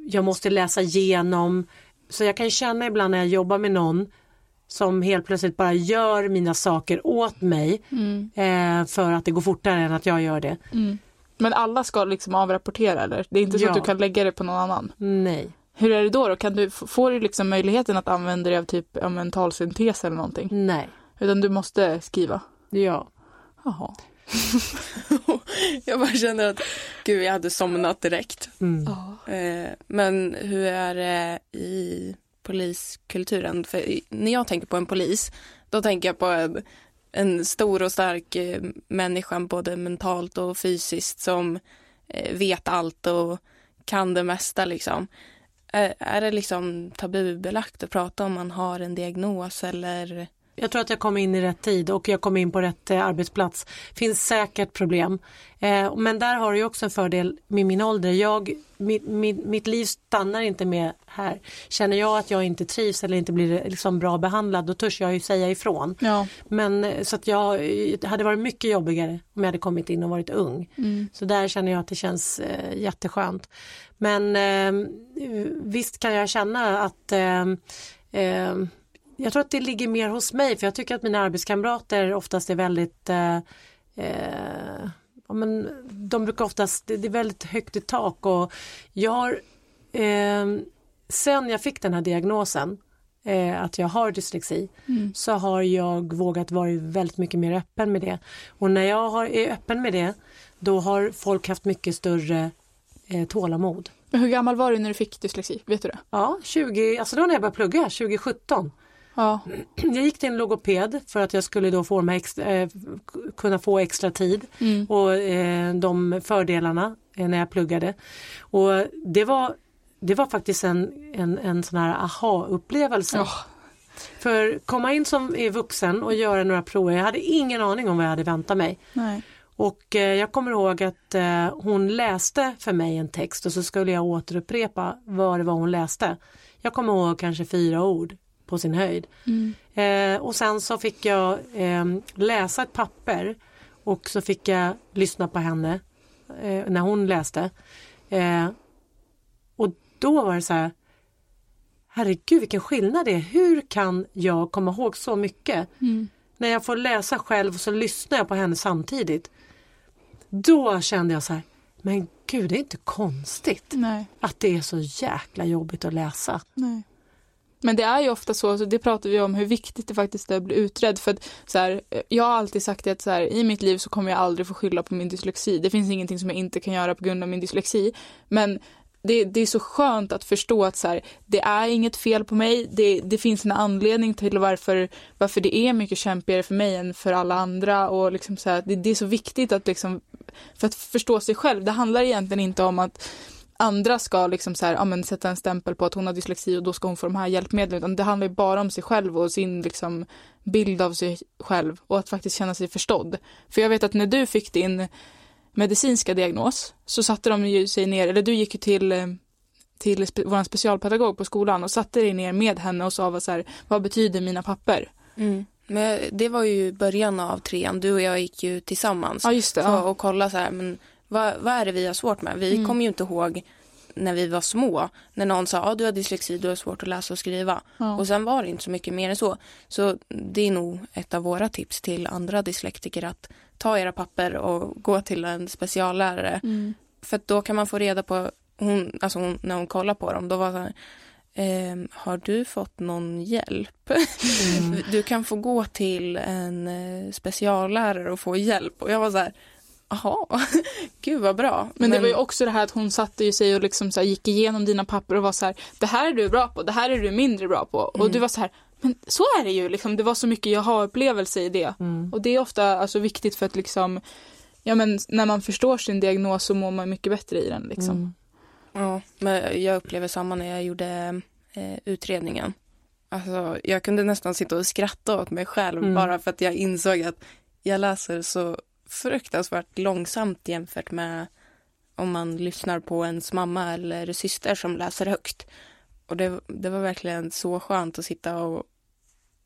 jag måste läsa igenom. Så jag kan känna ibland när jag jobbar med någon som helt plötsligt bara gör mina saker åt mig mm. eh, för att det går fortare än att jag gör det. Mm. Men alla ska liksom avrapportera eller? Det är inte så ja. att du kan lägga det på någon annan? Nej. Hur är det då? då? Kan du, får du liksom möjligheten att använda dig av typ en mental syntes eller någonting? Nej. Utan du måste skriva? Ja. Jaha. [laughs] jag bara känner att gud, jag hade somnat direkt. Mm. Eh, men hur är det i poliskulturen. För när jag tänker på en polis, då tänker jag på en, en stor och stark eh, människa, både mentalt och fysiskt, som eh, vet allt och kan det mesta liksom. Är, är det liksom tabubelagt att prata om man har en diagnos eller jag tror att jag kom in i rätt tid och jag kom in på rätt eh, arbetsplats. Finns säkert problem. Eh, men där har du också en fördel med min ålder. Jag, mitt, mitt, mitt, liv stannar inte med här. Känner jag att jag inte trivs eller inte blir liksom bra behandlad då törs jag ju säga ifrån. Ja. Men eh, så att jag det hade varit mycket jobbigare om jag hade kommit in och varit ung. Mm. Så där känner jag att det känns eh, jätteskönt. Men eh, visst kan jag känna att jag tror att det ligger mer hos mig för jag tycker att mina arbetskamrater oftast är väldigt eh, eh, ja, men de brukar oftast, det, är väldigt högt i tak och jag har eh, sen jag fick den här diagnosen eh, att jag har dyslexi mm. så har jag vågat vara väldigt mycket mer öppen med det och när jag har, är öppen med det då har folk haft mycket större eh, tålamod. hur gammal var du när du fick dyslexi? Vet du det? Ja, 20, alltså var när jag började plugga, 2017. Ja. [clears throat] Jag gick till en logoped för att jag skulle då få extra, eh, kunna få extra tid mm. och eh, de fördelarna eh, när jag pluggade. Och det var, det var faktiskt en, en, en sån här aha-upplevelse. Oh. För komma in som är vuxen och göra några prover, jag hade ingen aning om vad jag hade väntat mig. Nej. Och eh, jag kommer ihåg att eh, hon läste för mig en text och så skulle jag återupprepa vad det var hon läste. Jag kommer ihåg kanske fyra ord på sin höjd. Mm. Eh, och sen så fick jag eh, läsa ett papper och så fick jag lyssna på henne eh, när hon läste. Eh, och då var det så här Herregud vilken skillnad det är. Hur kan jag komma ihåg så mycket? Mm. När jag får läsa själv och så lyssnar jag på henne samtidigt. Då kände jag så här, men gud det är inte konstigt Nej. att det är så jäkla jobbigt att läsa. Nej. Men det är ju ofta så, så det pratar vi om hur viktigt det faktiskt är att bli utredd. För att, så här, eh, jag har alltid sagt att så här, i mitt liv så kommer jag aldrig få skylla på min dyslexi. Det finns ingenting som jag inte kan göra på grund av min dyslexi. Men det, det är så skönt att förstå att så här, det är inget fel på mig. Det, det finns en anledning till varför, varför det är mycket kämpigare för mig än för alla andra. Och liksom så här, det, det är så viktigt att liksom, för att förstå sig själv. Det handlar egentligen inte om att andra ska liksom så här, ja, men sätta en stämpel på att hon har dyslexi och då ska hon få de här hjälpmedlen. Utan det handlar ju bara om sig själv och sin liksom, bild av sig själv och att faktiskt känna sig förstådd. För jag vet att när du fick din medicinska diagnos så satte de ju sig ner, eller du gick ju till till spe, vår specialpedagog på skolan och satte dig ner med henne och sa vad, så här, vad betyder mina papper? Mm. Men det var ju början av trean, du och jag gick ju tillsammans ja, just det, ja. och kolla så här, men vad, vad är det vi har svårt med? Vi mm. kommer ju inte ihåg när vi var små när någon sa att ah, du har dyslexi, du har svårt att läsa och skriva. Ja. Och sen var det inte så mycket mer än så. Så det är nog ett av våra tips till andra dyslektiker att ta era papper och gå till en speciallärare. Mm. För då kan man få reda på, hon, alltså hon, när hon kollar på dem, då var det så här, ehm, har du fått någon hjälp? Mm. [laughs] Du kan få gå till en eh, speciallärare och få hjälp. Och jag var så här, Jaha, [laughs] gud vad bra. Men, Men, det var ju också det här att hon satte ju sig och liksom så gick igenom dina papper och var så här, det här är du bra på, det här är du mindre bra på. Mm. Och du var så här, men så är det ju, liksom, det var så mycket jag har upplevelse i det. Mm. Och det är ofta alltså, viktigt för att liksom ja men när man förstår sin diagnos så mår man mycket bättre i den liksom. Mm. Ja, men jag upplever samma när jag gjorde eh, utredningen. Alltså, jag kunde nästan sitta och skratta åt mig själv Mm. bara för att jag insåg att jag läser så fruktansvärt långsamt jämfört med om man lyssnar på ens mamma eller syster som läser högt. Och det, det var verkligen så skönt att sitta och,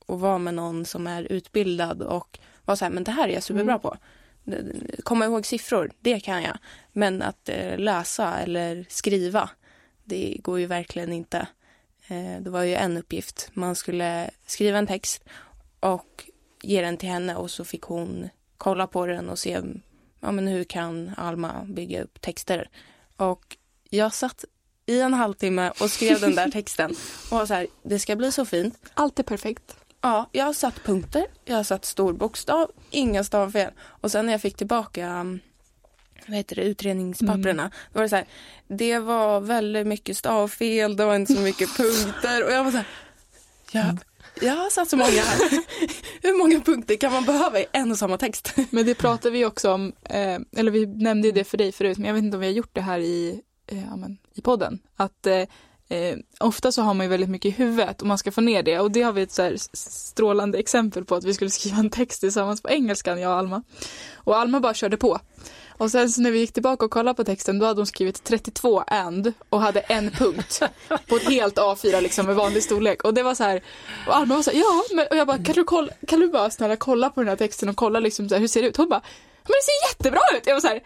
och vara med någon som är utbildad och vara så här, men det här är jag superbra Mm. på. Komma ihåg siffror, det kan jag. Men att eh, läsa eller skriva, det går ju verkligen inte. Eh, det var ju en uppgift. Man skulle skriva en text och ge den till henne och så fick hon kolla på den och se ja, men hur kan Alma bygga upp texter. Och jag satt i en halvtimme och skrev den där [laughs] texten och var så här, det ska bli så fint. Allt är perfekt. Ja, jag har satt punkter, jag har satt stor bokstav, inga stavfel. Och sen när jag fick tillbaka um, vad heter det, utredningspapperna, då var det så här, det var väldigt mycket stavfel, det var inte så mycket [laughs] punkter och jag var så här, jag, jag har satt så många här. [laughs] Hur många punkter kan man behöva i en och samma text? [laughs] Men det pratade vi också om, eh, eller vi nämnde ju det för dig förut, men jag vet inte om vi har gjort det här i, eh, i podden. Att eh, eh, ofta så har man ju väldigt mycket i huvudet och man ska få ner det och det har vi ett så strålande exempel på att vi skulle skriva en text tillsammans på engelskan, jag och Alma. Och Alma bara körde på. Och sen så när vi gick tillbaka och kollade på texten då hade hon skrivit 32 and och hade en punkt på ett helt A4 liksom med vanlig storlek. Och det var så här, och Alma var så här, ja, men, och jag bara, kan du, kolla, kan du bara snälla kolla på den här texten och kolla liksom så här, hur ser det ut? Hon bara, men det ser jättebra ut! Jag var så här,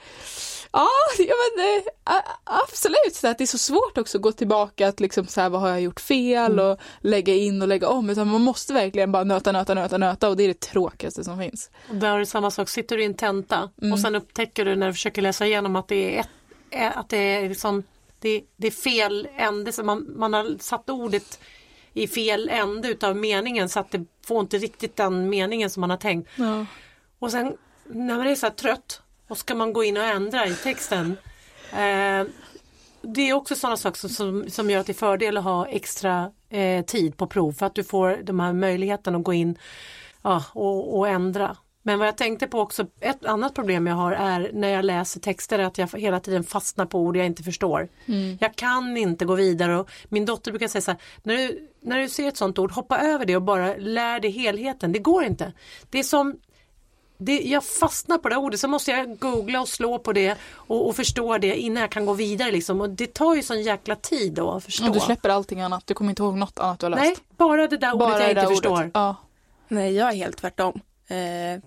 ja, men, eh, absolut, så att det är så svårt också att gå tillbaka att liksom så här, vad har jag gjort fel och lägga in och lägga om, utan man måste verkligen bara nöta, nöta, nöta, nöta och det är det tråkigaste som finns. Och där är det samma sak, sitter du i en tenta Mm. och sen upptäcker du när du försöker läsa igenom att det är, ett, eh, att det är, liksom, det, det är fel ände, så man, man har satt ordet i fel ände utav meningen så att det får inte riktigt den meningen som man har tänkt. Ja. Och sen när man är så trött och ska man gå in och ändra i texten. Eh, det är också sådana saker som, som, som gör att det är fördel att ha extra eh, tid på prov för att du får de här möjligheten att gå in ja, och, och ändra. Men vad jag tänkte på också, ett annat problem jag har är när jag läser texter att jag hela tiden fastnar på ord jag inte förstår. Jag kan inte gå vidare och min dotter brukar säga så här, när du, när du ser ett sånt ord, hoppa över det och bara lär dig helheten. Det går inte. Det är som det, jag fastnar på det ordet så måste jag googla och slå på det och, och förstå det innan jag kan gå vidare liksom. Och det tar ju sån jäkla tid då att förstå. Och du släpper allting annat, du kommer inte ihåg något annat du har läst. Nej, bara det där ordet jag inte förstår. Ja. Nej, jag är helt tvärtom. Eh,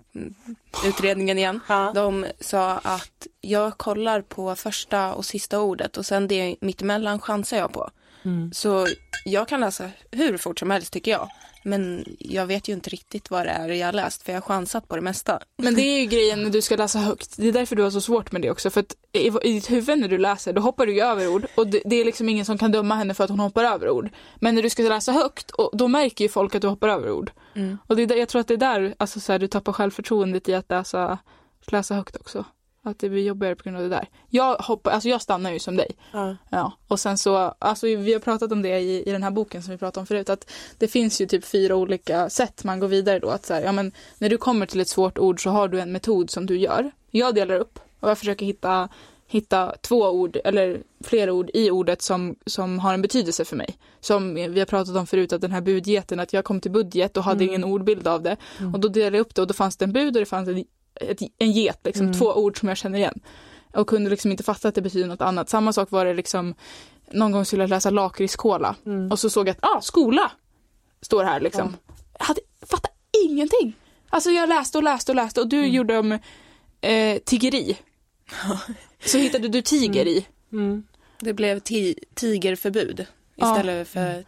utredningen igen. Ja. De sa att jag kollar på första och sista ordet och sen det mittemellan chansar jag på. Mm. Så jag kan läsa hur fort som helst tycker jag. Men jag vet ju inte riktigt vad det är jag har läst för jag har chansat på det mesta. Men det är ju grejen när du ska läsa högt. Det är därför du har så svårt med det också. För att i, i ditt huvud när du läser, då hoppar du ju över ord. Och det, det är liksom ingen som kan döma henne för att hon hoppar över ord. Men när du ska läsa högt, och då märker ju folk att du hoppar över ord. Mm. Och det jag tror att det är där alltså, så här, du tappar självförtroendet i att läsa, läsa högt också. Att det blir jobbigare på grund av det där. Jag, hoppar, alltså, jag stannar ju som dig. Ja. Ja, och sen så, alltså vi har pratat om det i, i den här boken som vi pratade om förut, att det finns ju typ fyra olika sätt man går vidare då. Att så här, ja men när du kommer till ett svårt ord så har du en metod som du gör. Jag delar upp och jag försöker hitta, hitta två ord eller flera ord i ordet som, som har en betydelse för mig. Som vi har pratat om förut, att den här budgeten, att jag kom till budget och hade Mm. ingen ordbild av det. Och då delade jag upp det och då fanns det en bud och det fanns en, ett, en get, liksom, Mm. två ord som jag känner igen och kunde liksom inte fatta att det betyder något annat. Samma sak var det liksom någon gång skulle jag läsa lakritskola Mm. och så såg jag att ah, skola står här liksom. Jag hade fattat ingenting. Alltså jag läste och läste och läste och du gjorde om eh, tiggeri. [laughs] så hittade du tiger i. Mm. Det blev ti- tigerförbud Ja. istället för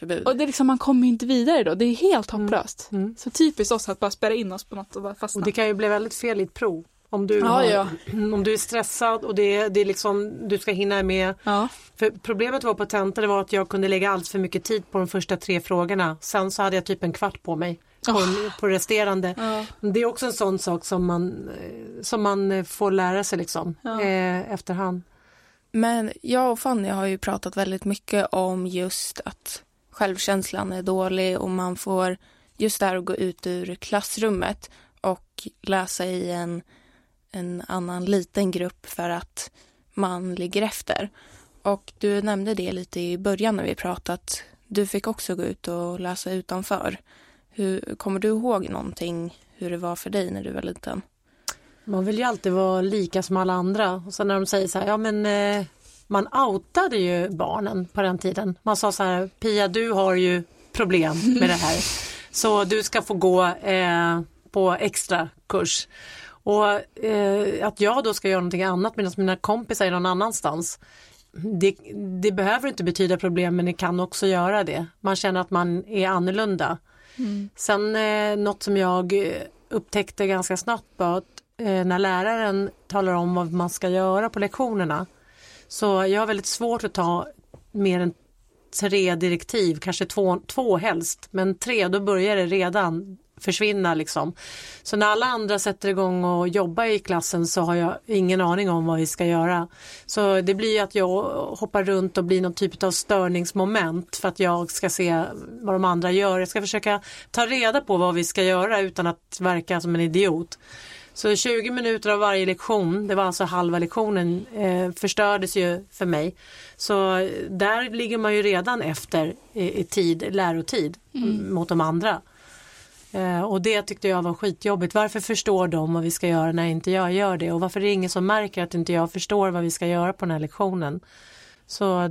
tiggeriförbud. Och det är liksom, man kommer ju inte vidare då. Det är helt hopplöst. Mm. Så typiskt oss att bara spärra in oss på något och bara fastna. Och det kan ju bli väldigt fel i ett prov. Om du, Ja, har, ja. [clears throat] om du är stressad och det, det är liksom, du ska hinna med. Ja. För problemet var på tentan det var att jag kunde lägga allt för mycket tid på de första tre frågorna. Sen så hade jag typ en kvart på mig på, på resterande. Ja. Det är också en sån sak som man, som man får lära sig liksom Ja. eh, efterhand. Men jag och Fanny har ju pratat väldigt mycket om just att självkänslan är dålig och man får just där att gå ut ur klassrummet och läsa i en en annan liten grupp för att man ligger efter. Och du nämnde det lite i början när vi pratat. Du fick också gå ut och läsa utanför. Hur, kommer du ihåg någonting hur det var för dig när du var liten? Man vill ju alltid vara lika som alla andra. Och sen när de säger så här, ja men eh, man outade ju barnen på den tiden. Man sa så här, Pia du har ju problem med det här. [laughs] Så du ska få gå eh, på extra kurs. Och eh, att jag då ska göra någonting annat medan mina kompisar är någon annanstans. Det, det, behöver inte betyda problem men det kan också göra det. Man känner att man är annorlunda. Mm. Sen eh, något som jag upptäckte ganska snabbt var att eh, när läraren talar om vad man ska göra på lektionerna så jag har väldigt svårt att ta mer än tre direktiv, kanske två, två helst, men tre då börjar det redan försvinna liksom. Så när alla andra sätter igång och jobbar i klassen så har jag ingen aning om vad vi ska göra. Så det blir att jag hoppar runt och blir någon typ av störningsmoment för att jag ska se vad de andra gör. Jag ska försöka ta reda på vad vi ska göra utan att verka som en idiot. Så 20 minuter av varje lektion, det var alltså halva lektionen, eh, förstördes ju för mig. Så där ligger man ju redan efter i, i tid, lärotid mm. mot de andra. Eh, och det tyckte jag var skitjobbigt. Varför förstår de vad vi ska göra när inte jag gör det? Och varför är det ingen som märker att inte jag förstår vad vi ska göra på den här lektionen? Så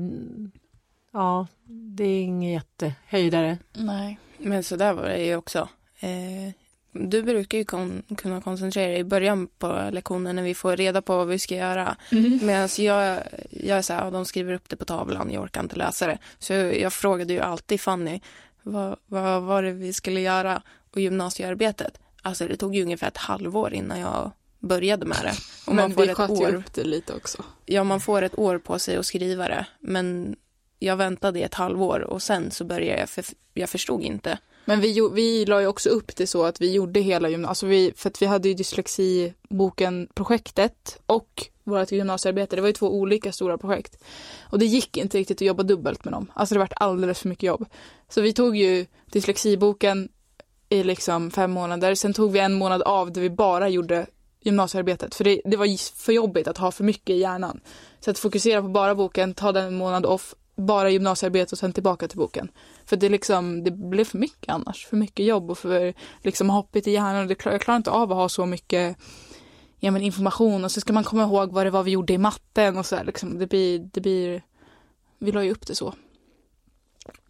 ja, det är ingen jättehöjdare. Nej, men så där var det ju också. Eh, du brukar ju kon kunna koncentrera dig i början på lektionen när vi får reda på vad vi ska göra. Mm. Medan jag, jag är så här, de skriver upp det på tavlan, jag orkar inte läsa det. Så jag, jag frågade ju alltid Fanny, vad, vad var det vi skulle göra? Och gymnasiearbetet, alltså det tog ju ungefär ett halvår innan jag började med det. Och men man får vi sköt ju upp det lite också. Ja, man får ett år på sig att skriva det. Men jag väntade ett halvår och sen så började jag, för jag förstod inte. Men vi, vi la ju också upp det så att vi gjorde hela gymnasiet, alltså vi, för att vi hade ju dyslexiboken projektet och vårt gymnasiearbete, det var ju två olika stora projekt. Och det gick inte riktigt att jobba dubbelt med dem, alltså det vart alldeles för mycket jobb. Så vi tog ju dyslexiboken i liksom fem månader, sen tog vi en månad av där vi bara gjorde gymnasiearbetet, för det, det var för jobbigt att ha för mycket i hjärnan. Så att fokusera på bara boken, ta den en månad off, bara gymnasiearbete och sen tillbaka till boken. För det, liksom, det blev för mycket annars. För mycket jobb och för liksom, hoppigt i hjärnan. Det, jag klarar inte av att ha så mycket ja, men information och så ska man komma ihåg vad det var vi gjorde i matten och så här, liksom, det blir, det blir, vi la ju upp det så.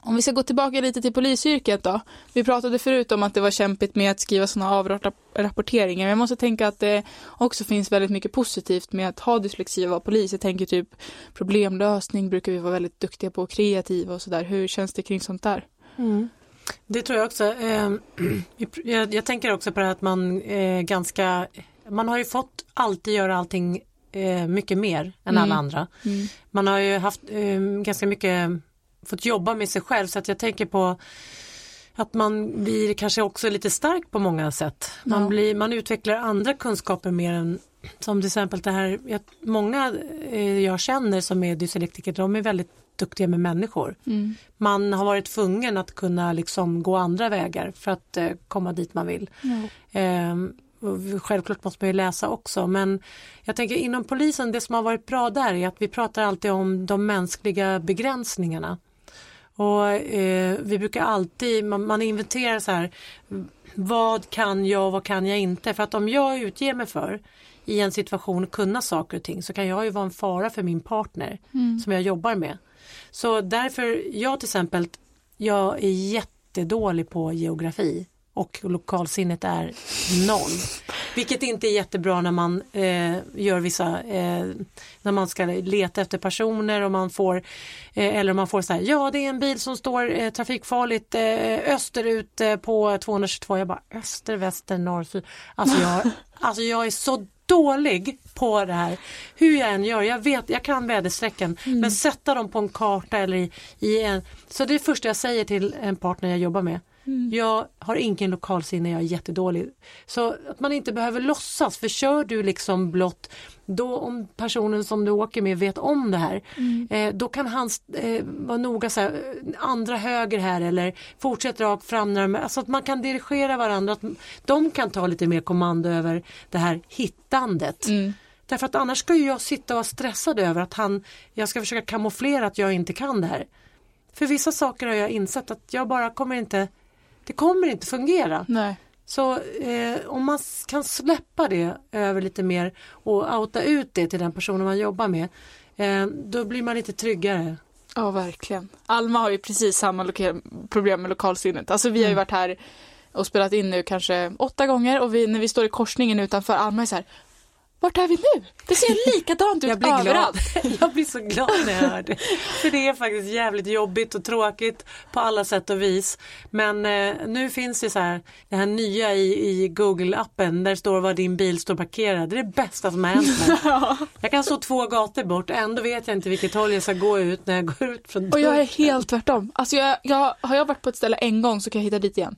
Om vi ska gå tillbaka lite till polisyrket då. Vi pratade förut om att det var kämpigt med att skriva sådana avrapporteringar. Men jag måste tänka att det också finns väldigt mycket positivt med att ha dyslexi och vara polis. Jag tänker typ problemlösning brukar vi vara väldigt duktiga på, kreativa och sådär. Hur känns det kring sånt där? Mm. Det tror jag också. Ehm, [clears throat] jag tänker också på det att man är ganska, man har ju fått alltid göra allting eh, mycket mer än alla mm. andra. Mm. Man har ju haft ehm, ganska mycket fått jobba med sig själv så att jag tänker på att man blir kanske också lite stark på många sätt. Man, ja. blir, man utvecklar andra kunskaper mer än som till exempel det här, många eh, jag känner som är dyslektiker, de är väldigt duktiga med människor. Mm. Man har varit tvungen att kunna liksom gå andra vägar för att eh, komma dit man vill. Ja. Eh, självklart måste man ju läsa också men jag tänker inom polisen det som har varit bra där är att vi pratar alltid om de mänskliga begränsningarna. Och eh, vi brukar alltid, man, man inventerar så här, vad kan jag, vad kan jag inte? För att om jag utger mig för i en situation kunna saker och ting så kan jag ju vara en fara för min partner mm. som jag jobbar med. Så därför, jag till exempel, jag är jättedålig på geografi och lokalsinnet är noll. Vilket inte är jättebra när man eh, gör vissa, eh, när man ska leta efter personer och man får, eh, eller man får så här, ja det är en bil som står eh, trafikfarligt eh, österut eh, på 222. Jag bara öster, väster, norr, syd. Alltså jag, [laughs] alltså jag är så dålig på det här. Hur jag än gör, jag vet, jag kan väderstrecken mm. men sätta dem på en karta eller i, i en, så det är det första jag säger till en partner jag jobbar med Mm. Jag har ingen lokalsinne, jag är jättedålig. Så att man inte behöver låtsas, för kör du liksom blott då om personen som du åker med vet om det här, mm. eh, då kan han eh, vara noga så här, andra höger här eller fortsätt rakt fram. När alltså att man kan dirigera varandra, att de kan ta lite mer kommando över det här hittandet. Mm. Därför att annars ska jag sitta och vara stressad över att han, jag ska försöka kamouflera att jag inte kan det här. För vissa saker har jag insett att jag bara kommer inte, det kommer inte fungera. Nej. Så eh, om man kan släppa det över lite mer och outa ut det till den personen man jobbar med, eh, då blir man lite tryggare. Ja, verkligen. Alma har ju precis samma problem med lokalsinnet. Alltså vi har ju mm. varit här och spelat in nu kanske åtta gånger och vi, när vi står i korsningen utanför, Alma är så här, vart är vi nu? Det ser likadant ut jag blir överallt. Glad. [laughs] Jag blir så glad när jag hör det. För det är faktiskt jävligt jobbigt och tråkigt på alla sätt och vis. Men eh, nu finns det så här, det här nya i, i Google-appen där det står var din bil står parkerad. Det är det bästa som har hänt. [laughs] Jag kan stå två gator bort, ändå vet jag inte vilket håll jag ska gå ut när jag går ut från dörren. Och jag är helt tvärtom. Alltså jag, jag, har jag varit på ett ställe en gång så kan jag hitta dit igen.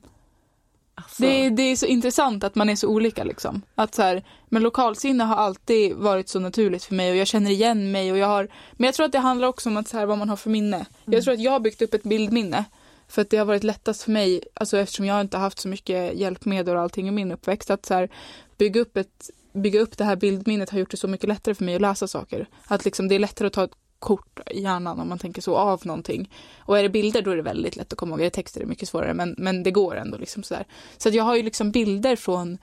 Alltså. Det, det, är så intressant att man är så olika liksom. Att så här, men lokalsinne har alltid varit så naturligt för mig och jag känner igen mig och jag har Men jag tror att det handlar också om att så här, vad man har för minne. Mm. Jag tror att jag har byggt upp ett bildminne. För att det har varit lättast för mig, alltså eftersom jag inte haft så mycket hjälpmedel och allting i min uppväxt, att så här, bygga upp ett bygga upp det här bildminnet har gjort det så mycket lättare för mig att läsa saker. Att liksom det är lättare att ta kort i hjärnan om man tänker så av någonting. Och är det bilder då är det väldigt lätt att komma ihåg. Är det texter är det mycket svårare men, men det går ändå liksom sådär. Så att jag har ju liksom bilder från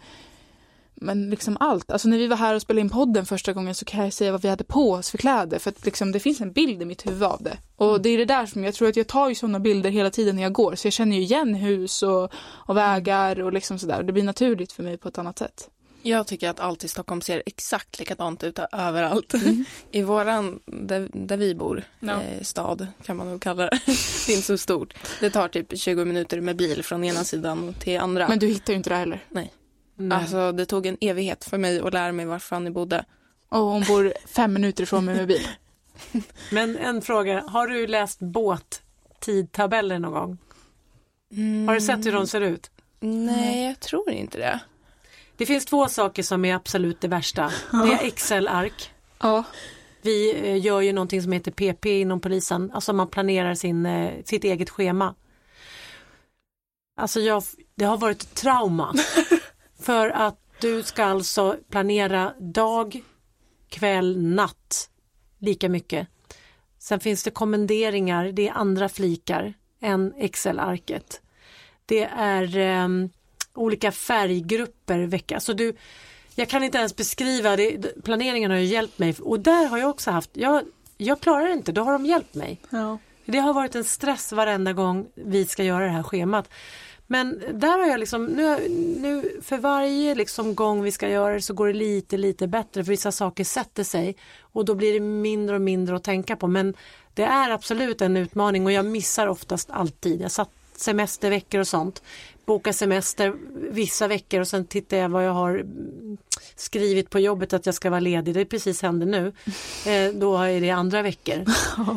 men liksom allt. Alltså när vi var här och spelade in podden första gången så kan jag säga vad vi hade på oss för kläder för att liksom det finns en bild i mitt huvud av det. Och det är det där som jag tror att jag tar ju sådana bilder hela tiden när jag går så jag känner ju igen hus och, och vägar och liksom sådär. Det blir naturligt för mig på ett annat sätt. Jag tycker att allt i Stockholm ser exakt likadant ut överallt. Mm. I våran, där, där vi bor, no. eh, stad kan man nog kalla det. det är inte så stort. Det tar typ 20 minuter med bil från ena sidan till andra. Men du hittar ju inte det heller. Nej. Nej. Alltså det tog en evighet för mig att lära mig var Fanny bodde. Och hon bor fem minuter ifrån mig med bil. [laughs] Men en fråga, har du läst båttidtabeller någon gång? Mm. Har du sett hur de ser ut? Nej, jag tror inte det. Det finns två saker som är absolut det värsta. Det är Excel-ark. Ja. Vi eh, gör ju någonting som heter PP inom polisen, alltså man planerar sin, eh, sitt eget schema. Alltså jag, det har varit ett trauma. [laughs] För att du ska alltså planera dag, kväll, natt lika mycket. Sen finns det kommenderingar, det är andra flikar än Excel-arket. Det är um, olika färggrupper vecka. Så du, jag kan inte ens beskriva det. Planeringen har ju hjälpt mig och där har jag också haft, jag, jag klarar inte, då har de hjälpt mig. Ja. Det har varit en stress varenda gång vi ska göra det här schemat. Men där har jag liksom, nu, nu för varje liksom gång vi ska göra det så går det lite, lite bättre för vissa saker sätter sig och då blir det mindre och mindre att tänka på. Men det är absolut en utmaning och jag missar oftast alltid. Jag satt semesterveckor och sånt boka semester vissa veckor och sen tittar jag vad jag har skrivit på jobbet att jag ska vara ledig. Det precis händer nu. [laughs] Eh, då är det andra veckor.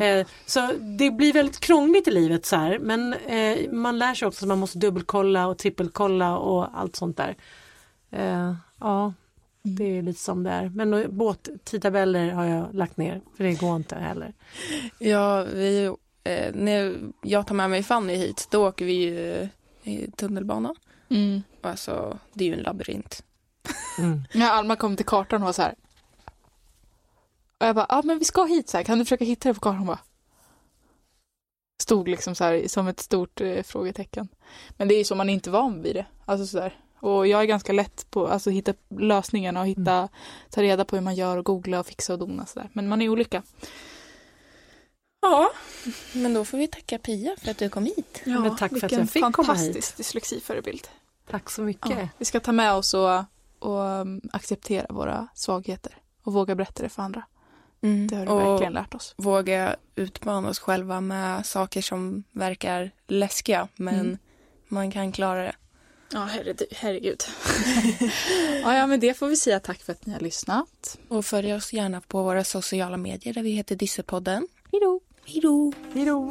Eh, så det blir väldigt krångligt i livet så här. Men eh, man lär sig också att man måste dubbelkolla och trippelkolla och allt sånt där. Eh, ja, det är lite som det är. Men båttidtabeller har jag lagt ner för det går inte heller. Ja, vi, eh, när jag tar med mig Fanny hit då åker vi i tunnelbana. Mm. Alltså, det är ju en labyrint. Mm. [laughs] Ja, Alma kom till kartan och var så här. Och jag bara, ja ah, men vi ska hit så här. kan du försöka hitta det på kartan? bara, Stod liksom så här som ett stort eh, frågetecken. Men det är ju så man är inte van vid det. Alltså så där. Och jag är ganska lätt på att alltså, hitta lösningarna och hitta, mm. ta reda på hur man gör och googla och fixa och dona sådär. Men man är olika. Ja, men då får vi tacka Pia för att du kom hit. Ja, men tack för att jag fick komma hit. fantastisk dyslexiförebild. Tack så mycket. Ja, vi ska ta med oss och, och um, acceptera våra svagheter och våga berätta det för andra. Mm. Det har du och verkligen lärt oss. Våga utmana oss själva med saker som verkar läskiga men mm. man kan klara det. Ja, herregud. herregud. [laughs] ja, ja, men det får vi säga tack för att ni har lyssnat. Och följ oss gärna på våra sociala medier där vi heter Dissepodden. Hej då! Hej då! Hej då!